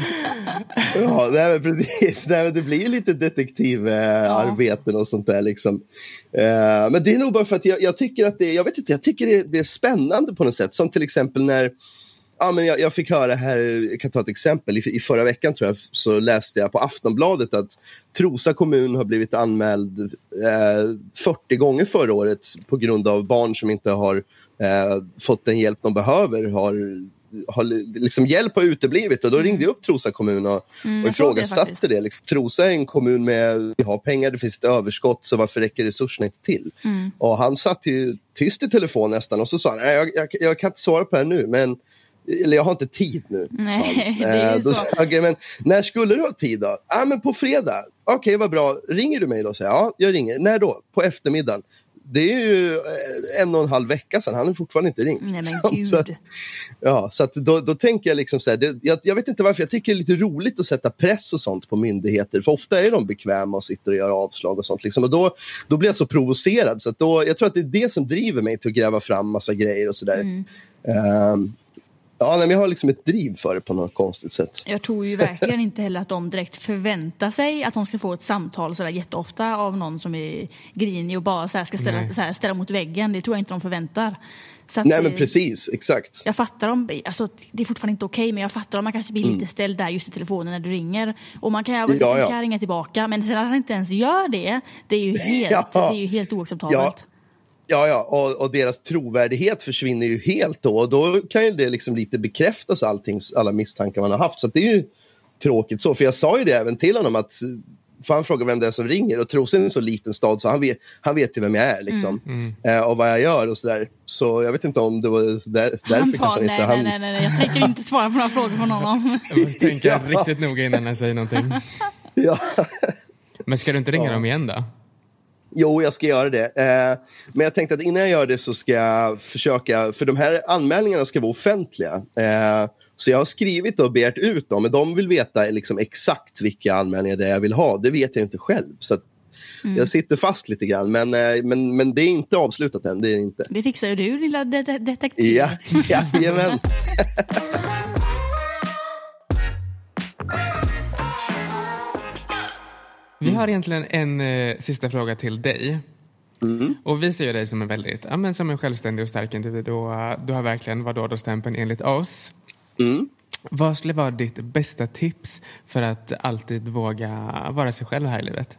Ja, nej, precis. Nej, det blir lite detektivarbeten och sånt där. Liksom. Eh, men det är nog bara för att jag, jag tycker att det, jag vet inte, jag tycker det, det är spännande på något sätt. Som till exempel när Ja, men jag, jag fick höra här, jag kan ta ett exempel. I, I förra veckan tror jag så läste jag på Aftonbladet att Trosa kommun har blivit anmäld eh, 40 gånger förra året på grund av barn som inte har eh, fått den hjälp de behöver. Har, har liksom hjälp har uteblivit och då ringde jag upp Trosa kommun och, Mm, och det ifrågasatte det. Liksom. Trosa är en kommun med, vi har pengar, det finns ett överskott så varför räcker resurserna inte till? Mm. Och han satt ju tyst i telefon nästan och så sa han, "Nej, jag, jag, jag kan inte svara på det här nu men eller jag har inte tid nu. Nej, det är Eh, då så. "Okej, men när skulle du ha tid då? Ja, men på fredag. Okej, vad bra. Ringer du mig då? Så jag, ja, jag ringer. När då? På eftermiddagen. Det är ju eh, en och en halv vecka sedan. Han har fortfarande inte ringt. Nej Så- men så att- gud. Ja, så att då, då tänker jag liksom så här, det, jag, jag vet inte varför, jag tycker det är lite roligt att sätta press och sånt på myndigheter, för ofta är de bekväma och sitter och gör avslag och sånt. Liksom. Och då, då blir jag så provocerad, så att då, jag tror att det är det som driver mig till att gräva fram massa grejer och sådär. Mm. Ehm, ja, nej, men jag har liksom ett driv för det på något konstigt sätt. Jag tror ju verkligen inte heller att de direkt förväntar sig att de ska få ett samtal sådär jätteofta av någon som är grinig och bara så här ska ställa, Nej. så här, ställa mot väggen. Det tror jag inte de förväntar. Så Nej, men eh, precis, exakt. Jag fattar om, alltså det är fortfarande inte okej, men jag fattar om man kanske blir lite ställd där just i telefonen när du ringer. Och man kan, Mm. Ja, ja. kan jag ringa tillbaka, men sen att han inte ens gör det, det är ju helt, Ja. det är ju helt oacceptabelt. Ja. Ja, ja, och, och deras trovärdighet försvinner ju helt då. Och då kan ju det liksom lite bekräftas allting, alla misstankar man har haft. Så att det är ju tråkigt så. För jag sa ju det även till honom att för han frågar vem det är som ringer och Trosa är en så liten stad så han vet, han vet ju vem jag är liksom. Eh, och vad jag gör och sådär. Så jag vet inte om det var där, därför Han kanske bara, han nej, inte... nej, Han, nej, nej, nej, jag tänker inte svara på några frågor från honom. Jag måste tänka Ja. riktigt noga innan jag säger någonting. Ja. Men ska du inte ringa Ja. dem igen då? Jo, jag ska göra det. Eh, men jag tänkte att innan jag gör det så ska jag försöka, för de här anmälningarna ska vara offentliga. Eh, så jag har skrivit och begärt ut dem, men de vill veta liksom exakt vilka anmälningar det är jag vill ha. Det vet jag inte själv. Så att jag sitter fast lite grann, men, eh, men, men det är inte avslutat än. Det är inte. Det fixar du, lilla de- detektiv. Ja, jajamän. har egentligen en eh, sista fråga till dig. Mm. Och vi ser ju dig som en väldigt, ja, men som en självständig och stark individ. Och, uh, du har verkligen vadå då stämpeln enligt oss. Mm. Vad skulle vara ditt bästa tips för att alltid våga vara sig själv här i livet?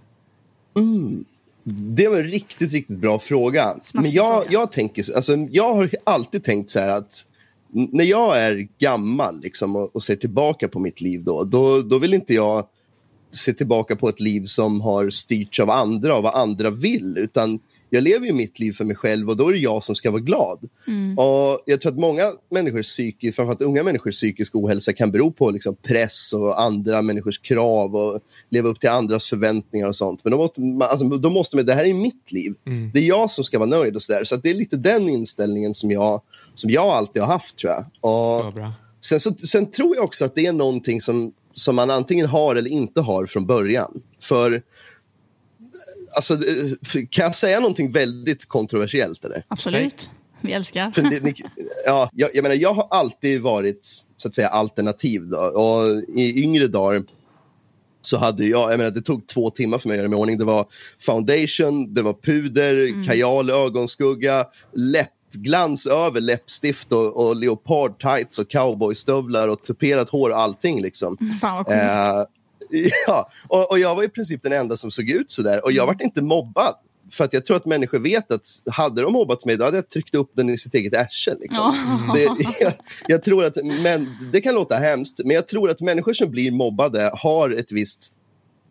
Det var en riktigt, riktigt bra fråga. Smaskig Men jag, fråga. jag, tänker, så- alltså, jag har alltid tänkt så här att när jag är gammal liksom, och, och ser tillbaka på mitt liv då, då, då vill inte jag se tillbaka på ett liv som har styrts av andra och vad andra vill. Utan jag lever ju mitt liv för mig själv och då är det jag som ska vara glad. Och jag tror att många människors psykisk, framförallt unga människors psykisk ohälsa kan bero på liksom press och andra människors krav och leva upp till andras förväntningar och sånt. Men då måste man, alltså, då måste man, det här är mitt liv. Det är jag som ska vara nöjd och sådär. Så att det är lite den inställningen som jag, som jag alltid har haft tror jag. Och, Så bra. Sen, så, sen tror jag också att det är någonting som, som man antingen har eller inte har från början. För alltså, eh, kan jag säga någonting väldigt kontroversiellt? Eller? Absolut. Vi älskar. För ni, ja, jag, jag menar, jag har alltid varit så att säga alternativ. Då. Och I yngre dagar så hade jag, jag menar, det tog två timmar för mig att göra mig i ordning. Det var foundation, det var puder, kajal, ögonskugga, läppglans över läppstift och, och leopard tights och cowboystövlar och tuperat hår, allting liksom. Fan vad coolt. Eh, ja, och, och jag var i princip den enda som såg ut sådär. Och jag var inte mobbad. För att jag tror att människor vet att hade de mobbat mig då hade jag tryckt upp den i sitt eget arsle. Liksom. Så jag, jag, jag tror att, men, det kan låta hemskt, men jag tror att människor som blir mobbade har ett visst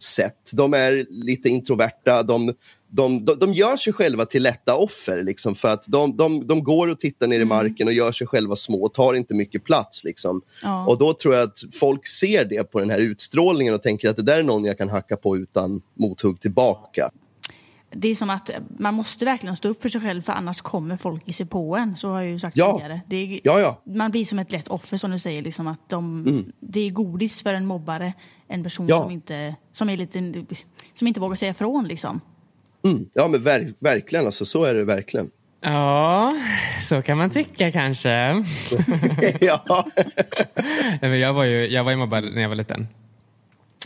sätt. De är lite introverta, de, de, de, de gör sig själva till lätta offer. Liksom, för att de, de, de går och tittar ner i marken och gör sig själva små och tar inte mycket plats. Liksom. Ja. Och då tror jag att folk ser det på den här utstrålningen och tänker att det där är någon jag kan hacka på utan mothugg tillbaka. Det är som att man måste verkligen stå upp för sig själv för annars kommer folk ge sig på en. Så har jag ju sagt Ja. tidigare. Det är, Ja, ja. Man blir som ett lätt offer som du säger. Liksom att de, Det är godis för en mobbare. En person Ja. som, inte, som, är lite, som inte vågar säga ifrån. Liksom. Mm. Ja, men ver- verkligen. Alltså, så är det verkligen. Ja, så kan man tycka kanske. ja. Nej, men jag, var ju, jag var ju mobbad när jag var liten.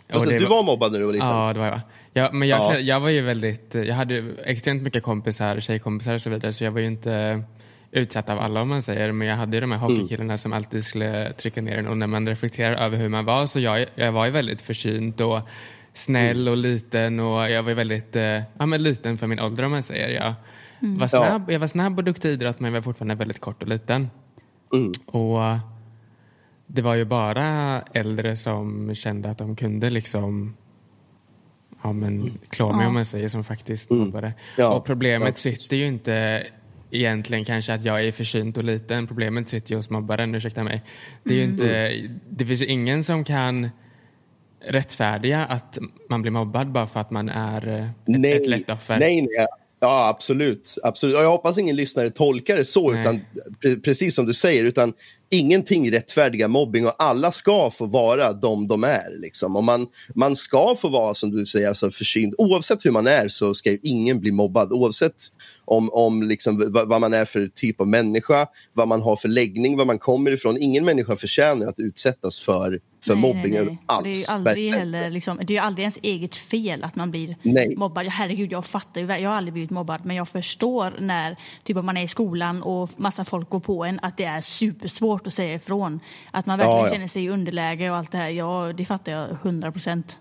Och Alltså, det du var mobbad när du var liten? Ja, det var jag. Ja, men jag, Ja. jag var ju väldigt, jag hade ju extremt mycket kompisar, tjejkompisar och så vidare, så jag var ju inte utsatt av alla om man säger, men jag hade ju de här hockeykillarna som alltid skulle trycka ner en och när man reflekterar över hur man var så jag, jag var ju väldigt försynt och snäll och liten och jag var ju väldigt, eh, ja men liten för min ålder om man säger. Jag, var, snabb, jag var snabb och duktig i idrott men jag var fortfarande väldigt kort och liten. Och det var ju bara äldre som kände att de kunde liksom ja, men, klå mig Ja. om man säger som faktiskt mobbade. Ja. Och problemet Ja, sitter ju inte egentligen kanske att jag är försynt och liten. Problemet sitter ju hos mobbaren, ursäkta mig. Det, är ju inte, det finns ju ingen som kan rättfärdiga att man blir mobbad bara för att man är eh, ett, ett lätt offer. Nej, nej. Ja, absolut. absolut. Och jag hoppas ingen lyssnare tolkar det så, Nej. utan pre- precis som du säger, utan ingenting rättfärdigar mobbing och alla ska få vara de de är. Liksom. Och man, man ska få vara, som du säger, alltså försynt. Oavsett hur man är så ska ju ingen bli mobbad. Oavsett om, om liksom, vad, man är för typ av människa, vad man har för läggning, var man kommer ifrån. Ingen människa förtjänar att utsättas för, för Nej, mobbing nej, nej. alls. Det är ju aldrig heller liksom, det är aldrig ens eget fel att man blir Nej. mobbad. Herregud, jag fattar ju. Jag har aldrig blivit mobbad, men jag förstår när typ man är i skolan och massa folk går på en att det är supersvårt att säga ifrån. Att man verkligen Ja, ja. känner sig i underläge och allt det här. Ja, det fattar jag hundra procent.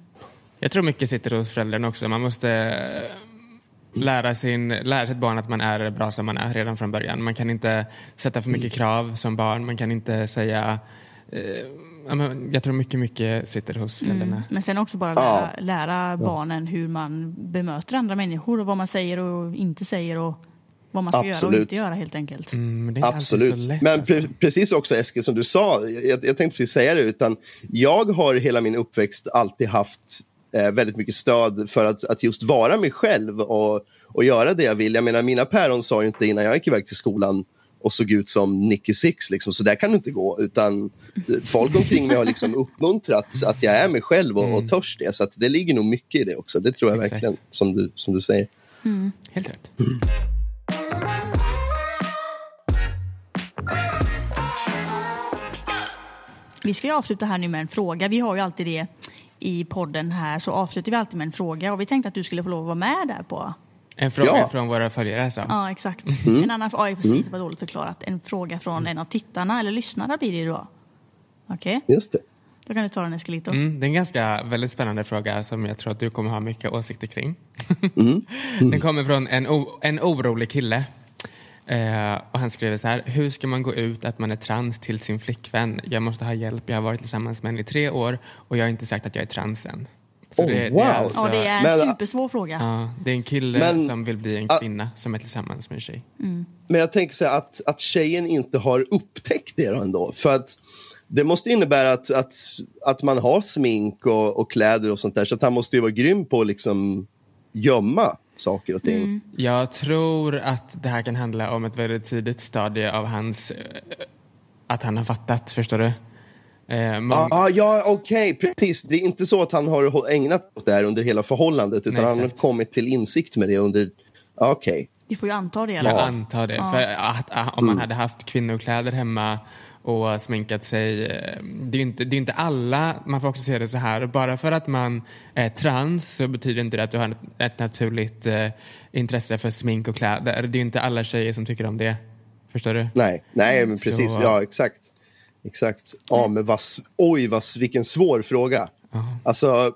Jag tror mycket sitter hos föräldrarna också. Man måste eh, lära, sin, lära sitt barn att man är bra som man är redan från början. Man kan inte sätta för mycket krav som barn. Man kan inte säga... Eh, jag tror mycket, mycket sitter hos föräldrarna. Men sen också bara lära, lära barnen hur man bemöter andra människor och vad man säger och inte säger och vad man ska göra och Absolut. inte göra helt enkelt. Mm, men det är inte Absolut. lätt. Men alltså. pre precis också Eskil som du sa, jag, jag tänkte precis säga det, utan jag har hela min uppväxt alltid haft eh, väldigt mycket stöd för att, att just vara mig själv och, och göra det jag vill. Jag menar mina päron sa ju inte innan jag gick iväg till skolan och såg ut som Nicky Six, liksom, så där kan det inte gå. Utan folk omkring mig har liksom uppmuntrat att jag är mig själv och, och törs det. Så att det ligger nog mycket i det också. Det tror jag Exakt. verkligen, som du, som du säger. Helt rätt. Vi ska ju avsluta här nu med en fråga. Vi har ju alltid det i podden här så avslutar vi alltid med en fråga och vi tänkte att du skulle få lov att vara med där på. En fråga Ja. från våra följare alltså. Ja, exakt. En annan fråga, precis vad dåligt förklarat. En fråga från en av tittarna eller lyssnarna blir det då. Okej, Just det. Då kan du ta den Eskelito. Mm, det är en ganska väldigt spännande fråga som jag tror att du kommer ha mycket åsikter kring. Den kommer från en, en orolig kille. Eh, och han skriver så här. Hur ska man gå ut att man är trans till sin flickvän? Jag måste ha hjälp. Jag har varit tillsammans med henne i tre år och jag har inte sagt att jag är trans än. Så Oh, det, det wow. är alltså, Ja, det är en Men- supersvår fråga. ja, det är en kille Men- som vill bli en kvinna som är tillsammans med en tjej. Men jag tänker så här att, att tjejen inte har upptäckt det då ändå. För att det måste innebära att, att, att man har smink och, och kläder och sånt där. Så att han måste ju vara grym på att liksom gömma saker och ting. Jag tror att det här kan handla om ett väldigt tidigt stadie av hans... eh, Att han har fattat, förstår du? Eh, mång- Ah, ja, okej, precis. Det är inte så att han har ägnat åt det här under hela förhållandet utan Nej, han har kommit till insikt med det under... ah, Okej. Vi får ju anta det. Jag Eller? antar det. För att, att, om man hade haft kvinnokläder hemma och sminkat sig. eh, Det är, inte, det är inte alla, man får också se det så här. Bara för att man är trans så betyder inte det att du har ett, naturligt eh, intresse för smink och kläder. Det är inte alla tjejer som tycker om det. Förstår du? Nej, nej men precis. Så- Ja, exakt. Exakt. Ja, men vad, oj, vad, vilken svår fråga. Alltså,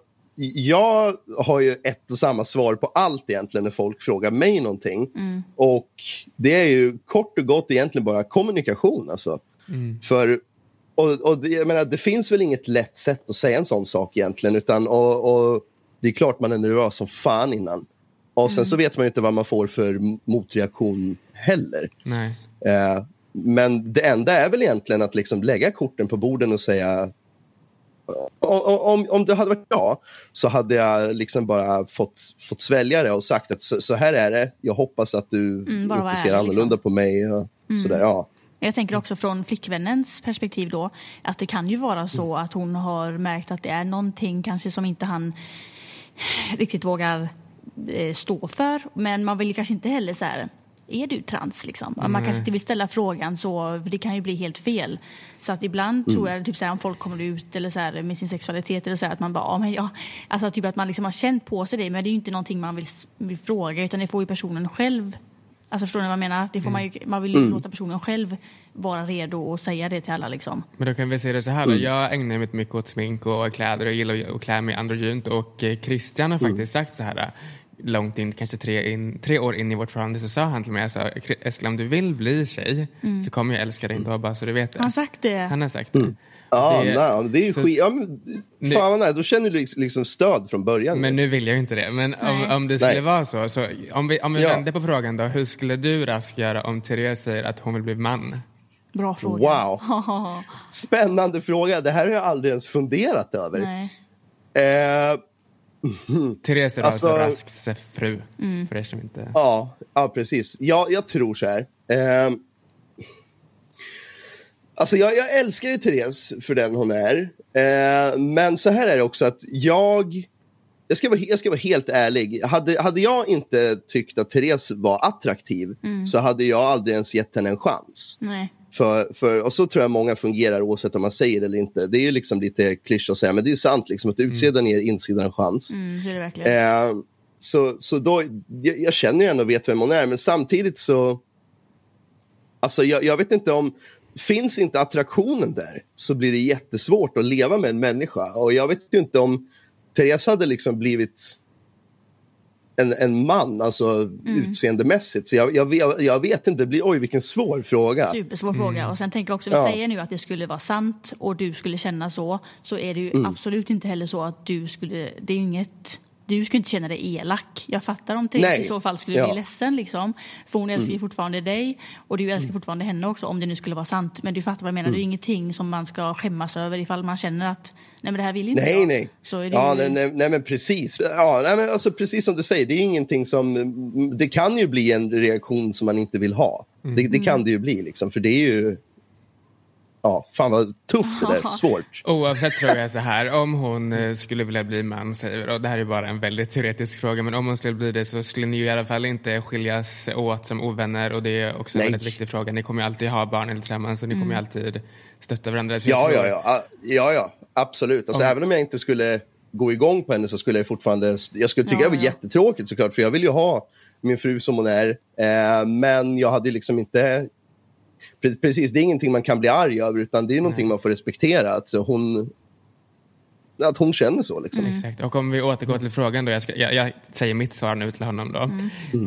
jag har ju ett och samma svar på allt egentligen när folk frågar mig någonting. Och det är ju kort och gott egentligen bara kommunikation. Alltså. För, och, och det, jag menar, det finns väl inget lätt sätt att säga en sån sak egentligen. Utan, och, och det är klart man är nervös som fan innan. Och sen så vet man ju inte vad man får för motreaktion heller. Nej. Eh, men det enda är väl egentligen att liksom lägga korten på borden och säga om, om det hade varit jag så hade jag liksom bara fått, fått svälja det och sagt att så, så här är det. Jag hoppas att du Mm, inte ser annorlunda liksom. på mig. Och sådär, ja. Jag tänker också från flickvännens perspektiv då att det kan ju vara så att hon har märkt att det är någonting kanske som inte han riktigt vågar eh, stå för. Men man vill kanske inte heller så här är du trans liksom? Man kanske inte vill ställa frågan så, för det kan ju bli helt fel. Så att ibland Mm. tror jag, typ så här, om folk kommer ut eller så här, med sin sexualitet eller så här, att man bara, ja men ja, alltså typ att man liksom har känt på sig det, men det är ju inte någonting man vill, vill fråga, utan det får ju personen själv Alltså förstår ni vad jag menar? Det får man, ju, man vill ju Mm. låta personen själv vara redo och säga det till alla liksom. Men då kan vi se det så här då. Mm. Jag ägnar mig mycket åt smink och kläder och gillar att klä mig androgynt och eh, Christian har Mm. faktiskt sagt så här långt in, kanske tre, in, tre år in i vårt förhållande så sa han till mig, jag sa, Eskil om du vill bli tjej så kommer jag älska dig ändå bara så du vet det. Han har sagt det. Han har sagt det. Ja, Det- det, nej, det är ju så- skit. Ja, men, Nu- fan vad nice. Då känner du liksom- liksom stöd från början. Men nu vill jag ju inte det. Men om, Nej. om det skulle Nej. vara så, så om vi, om vi Ja. vänder på frågan då. Hur skulle du Rask göra om Therese säger att hon vill bli man? Bra fråga. Wow. Spännande fråga. Det här har jag aldrig ens funderat över. Nej. Eh, Therese är Alltså- alltså Rasks fru, för er som inte... ja, ja, precis. Ja, jag tror så här. Eh, alltså jag, jag älskar ju Therese för den hon är. Eh, men så här är det också att jag... Jag ska, vara, jag ska vara helt ärlig. Hade, hade jag inte tyckt att Therese var attraktiv så hade jag aldrig ens gett henne en chans. Nej. För, för, och så tror jag många fungerar oavsett om man säger det eller inte. Det är ju liksom lite klysch att säga, men det är sant liksom, att utsidan ger insidan en chans. Mm, så är det verkligen. Eh, så så då, jag, jag känner ju ändå och vet vem hon är, men samtidigt så... Alltså jag, jag vet inte om... Finns inte attraktionen där så blir det jättesvårt att leva med en människa. Och jag vet ju inte om Therese hade liksom blivit en, en man, alltså utseendemässigt. Så jag, jag, vet- jag vet inte, det blir, oj vilken svår fråga. Supersvår fråga. Och sen tänker jag också, vi Ja. säger nu att det skulle vara sant och du skulle känna så, så är det ju Mm. absolut inte heller så att du skulle, det är inget du skulle inte känna dig elak. Jag fattar om Therese i så fall skulle Ja. Mm. bli ledsen. Liksom. För hon älskar ju fortfarande dig och du älskar fortfarande henne också om det nu skulle vara sant. Men du fattar vad jag menar. Det är Mm. ingenting som man ska skämmas över ifall man känner att nej men det här vill inte Nej, jag. nej. Så är det Ja, ju... nej, nej, nej, men precis. Ja, nej, men alltså, precis som du säger, det är ingenting som... Det kan ju bli en reaktion som man inte vill ha. Det, det kan det ju bli, liksom, för det är ju... Ja, fan vad tufft det där. Svårt. Oavsett tror jag så här, om hon eh, skulle vilja bli man, säger och det här är bara en väldigt teoretisk fråga, men om hon skulle bli det så skulle ni ju i alla fall inte skiljas åt som ovänner och det är också en Nej. väldigt viktig fråga. Ni kommer ju alltid ha barnen tillsammans och ni kommer ju alltid stötta varandra. Så Ja, tror- ja, ja. Ja, ja absolut. Alltså, Om- Även om jag inte skulle gå igång på henne så skulle jag fortfarande... Jag skulle tycka Ja, det var ja. jättetråkigt såklart, för jag vill ju ha min fru som hon är. Eh, men jag hade liksom inte... Pre- Precis, det är ingenting man kan bli arg över, utan det är någonting man får respektera. Att hon, att hon känner så. Liksom. Exakt. Och om vi återgår till frågan då, jag, ska, jag, jag säger mitt svar nu till honom då.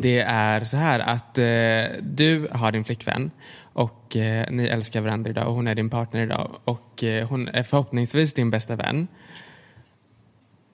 Det är så här att eh, du har din flickvän och eh, ni älskar varandra idag och hon är din partner idag och eh, hon är förhoppningsvis din bästa vän.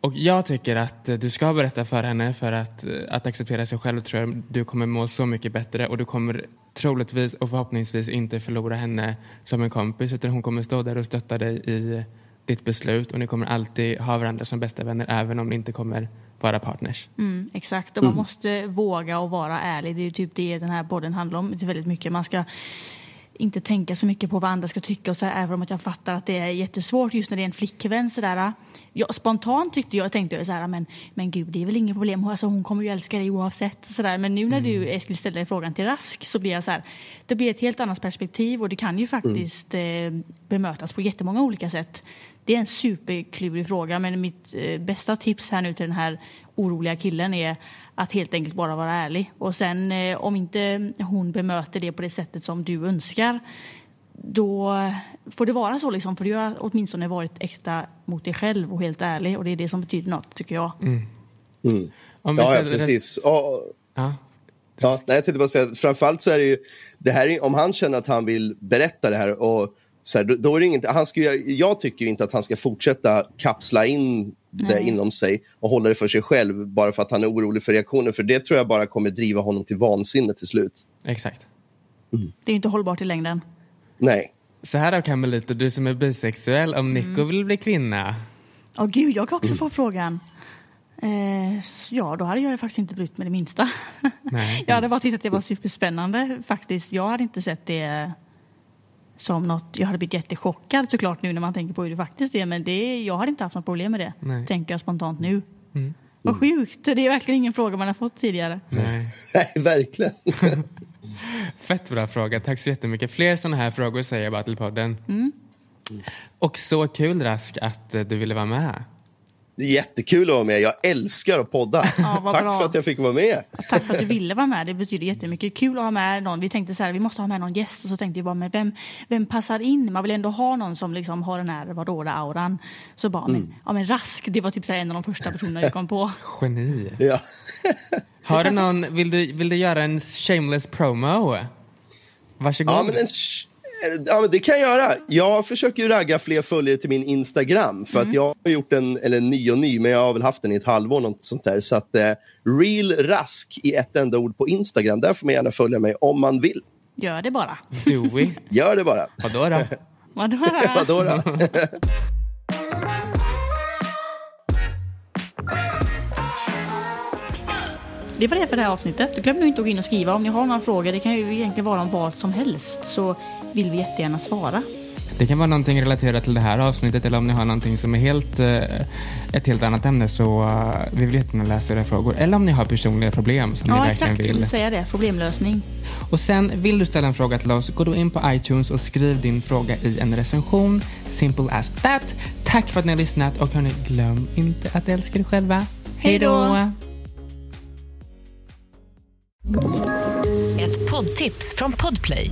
Och jag tycker att du ska berätta för henne för att, eh, att acceptera sig själv tror jag du kommer må så mycket bättre och du kommer troligtvis och förhoppningsvis inte förlora henne som en kompis utan hon kommer stå där och stötta dig i ditt beslut och ni kommer alltid ha varandra som bästa vänner även om ni inte kommer vara partners. Mm, exakt, och man måste våga och vara ärlig. Det är ju typ det den här podden handlar om. Det är väldigt mycket. Man ska inte tänka så mycket på vad andra ska tycka och så här, även om att jag fattar att det är jättesvårt just när det är en flickvän sådär. Jag, spontant tyckte jag, tänkte jag så här, men, men gud det är väl inget problem, alltså, hon kommer ju älska dig oavsett. Så där. Men nu när du Eskil ställer frågan till Rask så blir jag så här, det blir ett helt annat perspektiv och det kan ju faktiskt eh, bemötas på jättemånga olika sätt. Det är en superklurig fråga men mitt eh, bästa tips här nu till den här oroliga killen är att helt enkelt bara vara ärlig. Och sen eh, om inte hon bemöter det på det sättet som du önskar då får det vara så liksom. För du har åtminstone varit äkta mot dig själv och helt ärlig och det är det som betyder något tycker jag. Om vi Ja, ja, ställer- precis. Och, Ja. Ja, nej, jag tänkte bara säga att framförallt så är det ju, det här är, om han känner att han vill berätta det här och så här, då, då är det inget, han ska, jag tycker ju inte att han ska fortsätta kapsla in det Nej. inom sig och hålla det för sig själv bara för att han är orolig för reaktioner. För det tror jag bara kommer driva honom till vansinne till slut. Exakt. Det är inte hållbart i längden. Nej. Så här då Camelito, du som är bisexuell, om Nico vill bli kvinna, Åh gud, jag kan också få frågan. Eh, ja, då hade jag ju faktiskt inte brytt mig det minsta. Nej. jag hade bara tyckt att det var superspännande faktiskt. Jag hade inte sett det som något, jag hade blivit jättechockad såklart nu när man tänker på hur det faktiskt är. Men det, jag hade inte haft något problem med det, Nej. tänker jag spontant nu. Vad sjukt, det är verkligen ingen fråga man har fått tidigare. nej. Nej, verkligen. Fett bra fråga. Tack så jättemycket. Fler sådana här frågor säger jag bara till podden. Och så kul Rask att eh, du ville vara med. Det är jättekul att vara med. Jag älskar att podda. Ja, Tack bra. för att jag fick vara med. Tack för att du ville vara med. Det betyder jättemycket. Kul att ha med någon. Vi tänkte så här, vi måste ha med någon gäst. Och så tänkte vi bara, men vem, vem passar in? Man vill ändå ha någon som liksom har den här vadå-auran. Så bara, men, ja men Rask, det var typ så här en av de första personerna jag kom på. Geni. Ja. Har du någon, vill du, vill du göra en shameless promo? Varsågod. Ja, men en, ja, men det kan jag göra. Jag försöker ju ragga fler följare till min Instagram. För att jag har gjort en, eller ny och ny, men jag har väl haft den i ett halvår. Något sånt där. Så att eh, Real Rask i ett enda ord på Instagram. Där får man gärna följa mig om man vill. Gör det bara. Do it. Gör det bara. Vadå då? Vadå? Vadå då? Det var det för det här avsnittet. Glöm nu inte att gå in och skriva om ni har några frågor. Det kan ju egentligen vara om vad som helst. Så vill vi jättegärna svara. Det kan vara någonting relaterat till det här avsnittet eller om ni har någonting som är helt, eh, ett helt annat ämne så uh, vi vill jättegärna läsa era frågor. Eller om ni har personliga problem som ni Ja, verkligen exakt. Jag vill. skulle säga det. Problemlösning. Och sen vill du ställa en fråga till oss, gå då in på iTunes och skriv din fråga i en recension. Simple as that. Tack för att ni har lyssnat och hörni, glöm inte att älska er själva. Hej då! Ett poddtips från Podplay.